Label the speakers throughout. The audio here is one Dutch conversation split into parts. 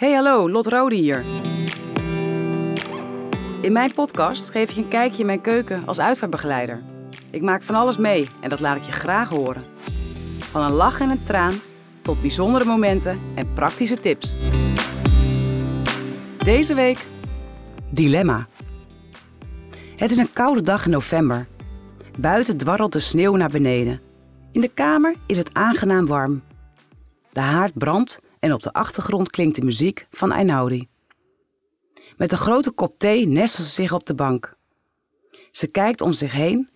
Speaker 1: Hey hallo, Lot Rode hier. In mijn podcast geef ik je een kijkje in mijn keuken als uitvaartbegeleider. Ik maak van alles mee en dat laat ik je graag horen. Van een lach en een traan tot bijzondere momenten en praktische tips. Deze week Dilemma. Het is een koude dag in november. Buiten dwarrelt de sneeuw naar beneden. In de kamer is het aangenaam warm. De haard brandt en op de achtergrond klinkt de muziek van Einaudi. Met een grote kop thee nestelt ze zich op de bank. Ze kijkt om zich heen.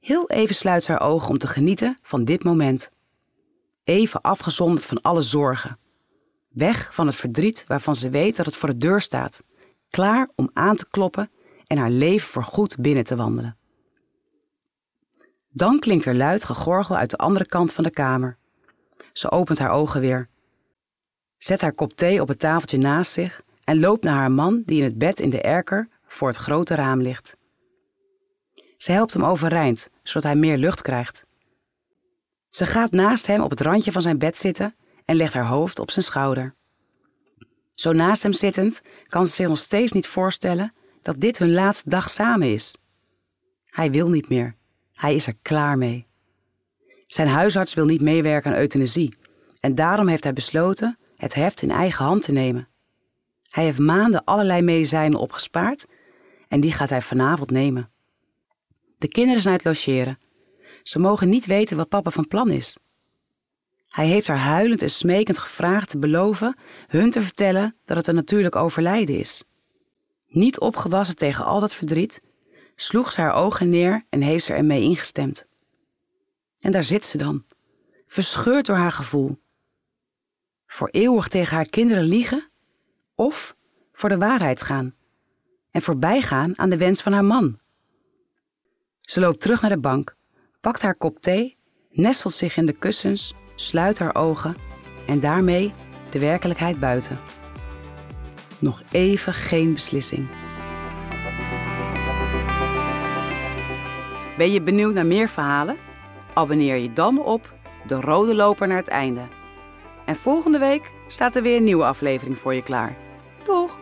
Speaker 1: Heel even sluit ze haar ogen om te genieten van dit moment. Even afgezonderd van alle zorgen. Weg van het verdriet waarvan ze weet dat het voor de deur staat. Klaar om aan te kloppen en haar leven voorgoed binnen te wandelen. Dan klinkt er luid gegorgel uit de andere kant van de kamer. Ze opent haar ogen weer. Zet haar kop thee op het tafeltje naast zich en loopt naar haar man die in het bed in de erker voor het grote raam ligt. Ze helpt hem overeind, zodat hij meer lucht krijgt. Ze gaat naast hem op het randje van zijn bed zitten en legt haar hoofd op zijn schouder. Zo naast hem zittend kan ze zich nog steeds niet voorstellen dat dit hun laatste dag samen is. Hij wil niet meer. Hij is er klaar mee. Zijn huisarts wil niet meewerken aan euthanasie en daarom heeft hij besloten het heft in eigen hand te nemen. Hij heeft maanden allerlei medicijnen opgespaard en die gaat hij vanavond nemen. De kinderen zijn uit logeren. Ze mogen niet weten wat papa van plan is. Hij heeft haar huilend en smekend gevraagd te beloven hun te vertellen dat het een natuurlijk overlijden is. Niet opgewassen tegen al dat verdriet, sloeg ze haar ogen neer en heeft ze ermee ingestemd. En daar zit ze dan, verscheurd door haar gevoel. Voor eeuwig tegen haar kinderen liegen of voor de waarheid gaan en voorbijgaan aan de wens van haar man. Ze loopt terug naar de bank, pakt haar kop thee, nestelt zich in de kussens, sluit haar ogen en daarmee de werkelijkheid buiten. Nog even geen beslissing. Ben je benieuwd naar meer verhalen? Abonneer je dan op De Rode Loper naar het einde. En volgende week staat er weer een nieuwe aflevering voor je klaar. Doeg!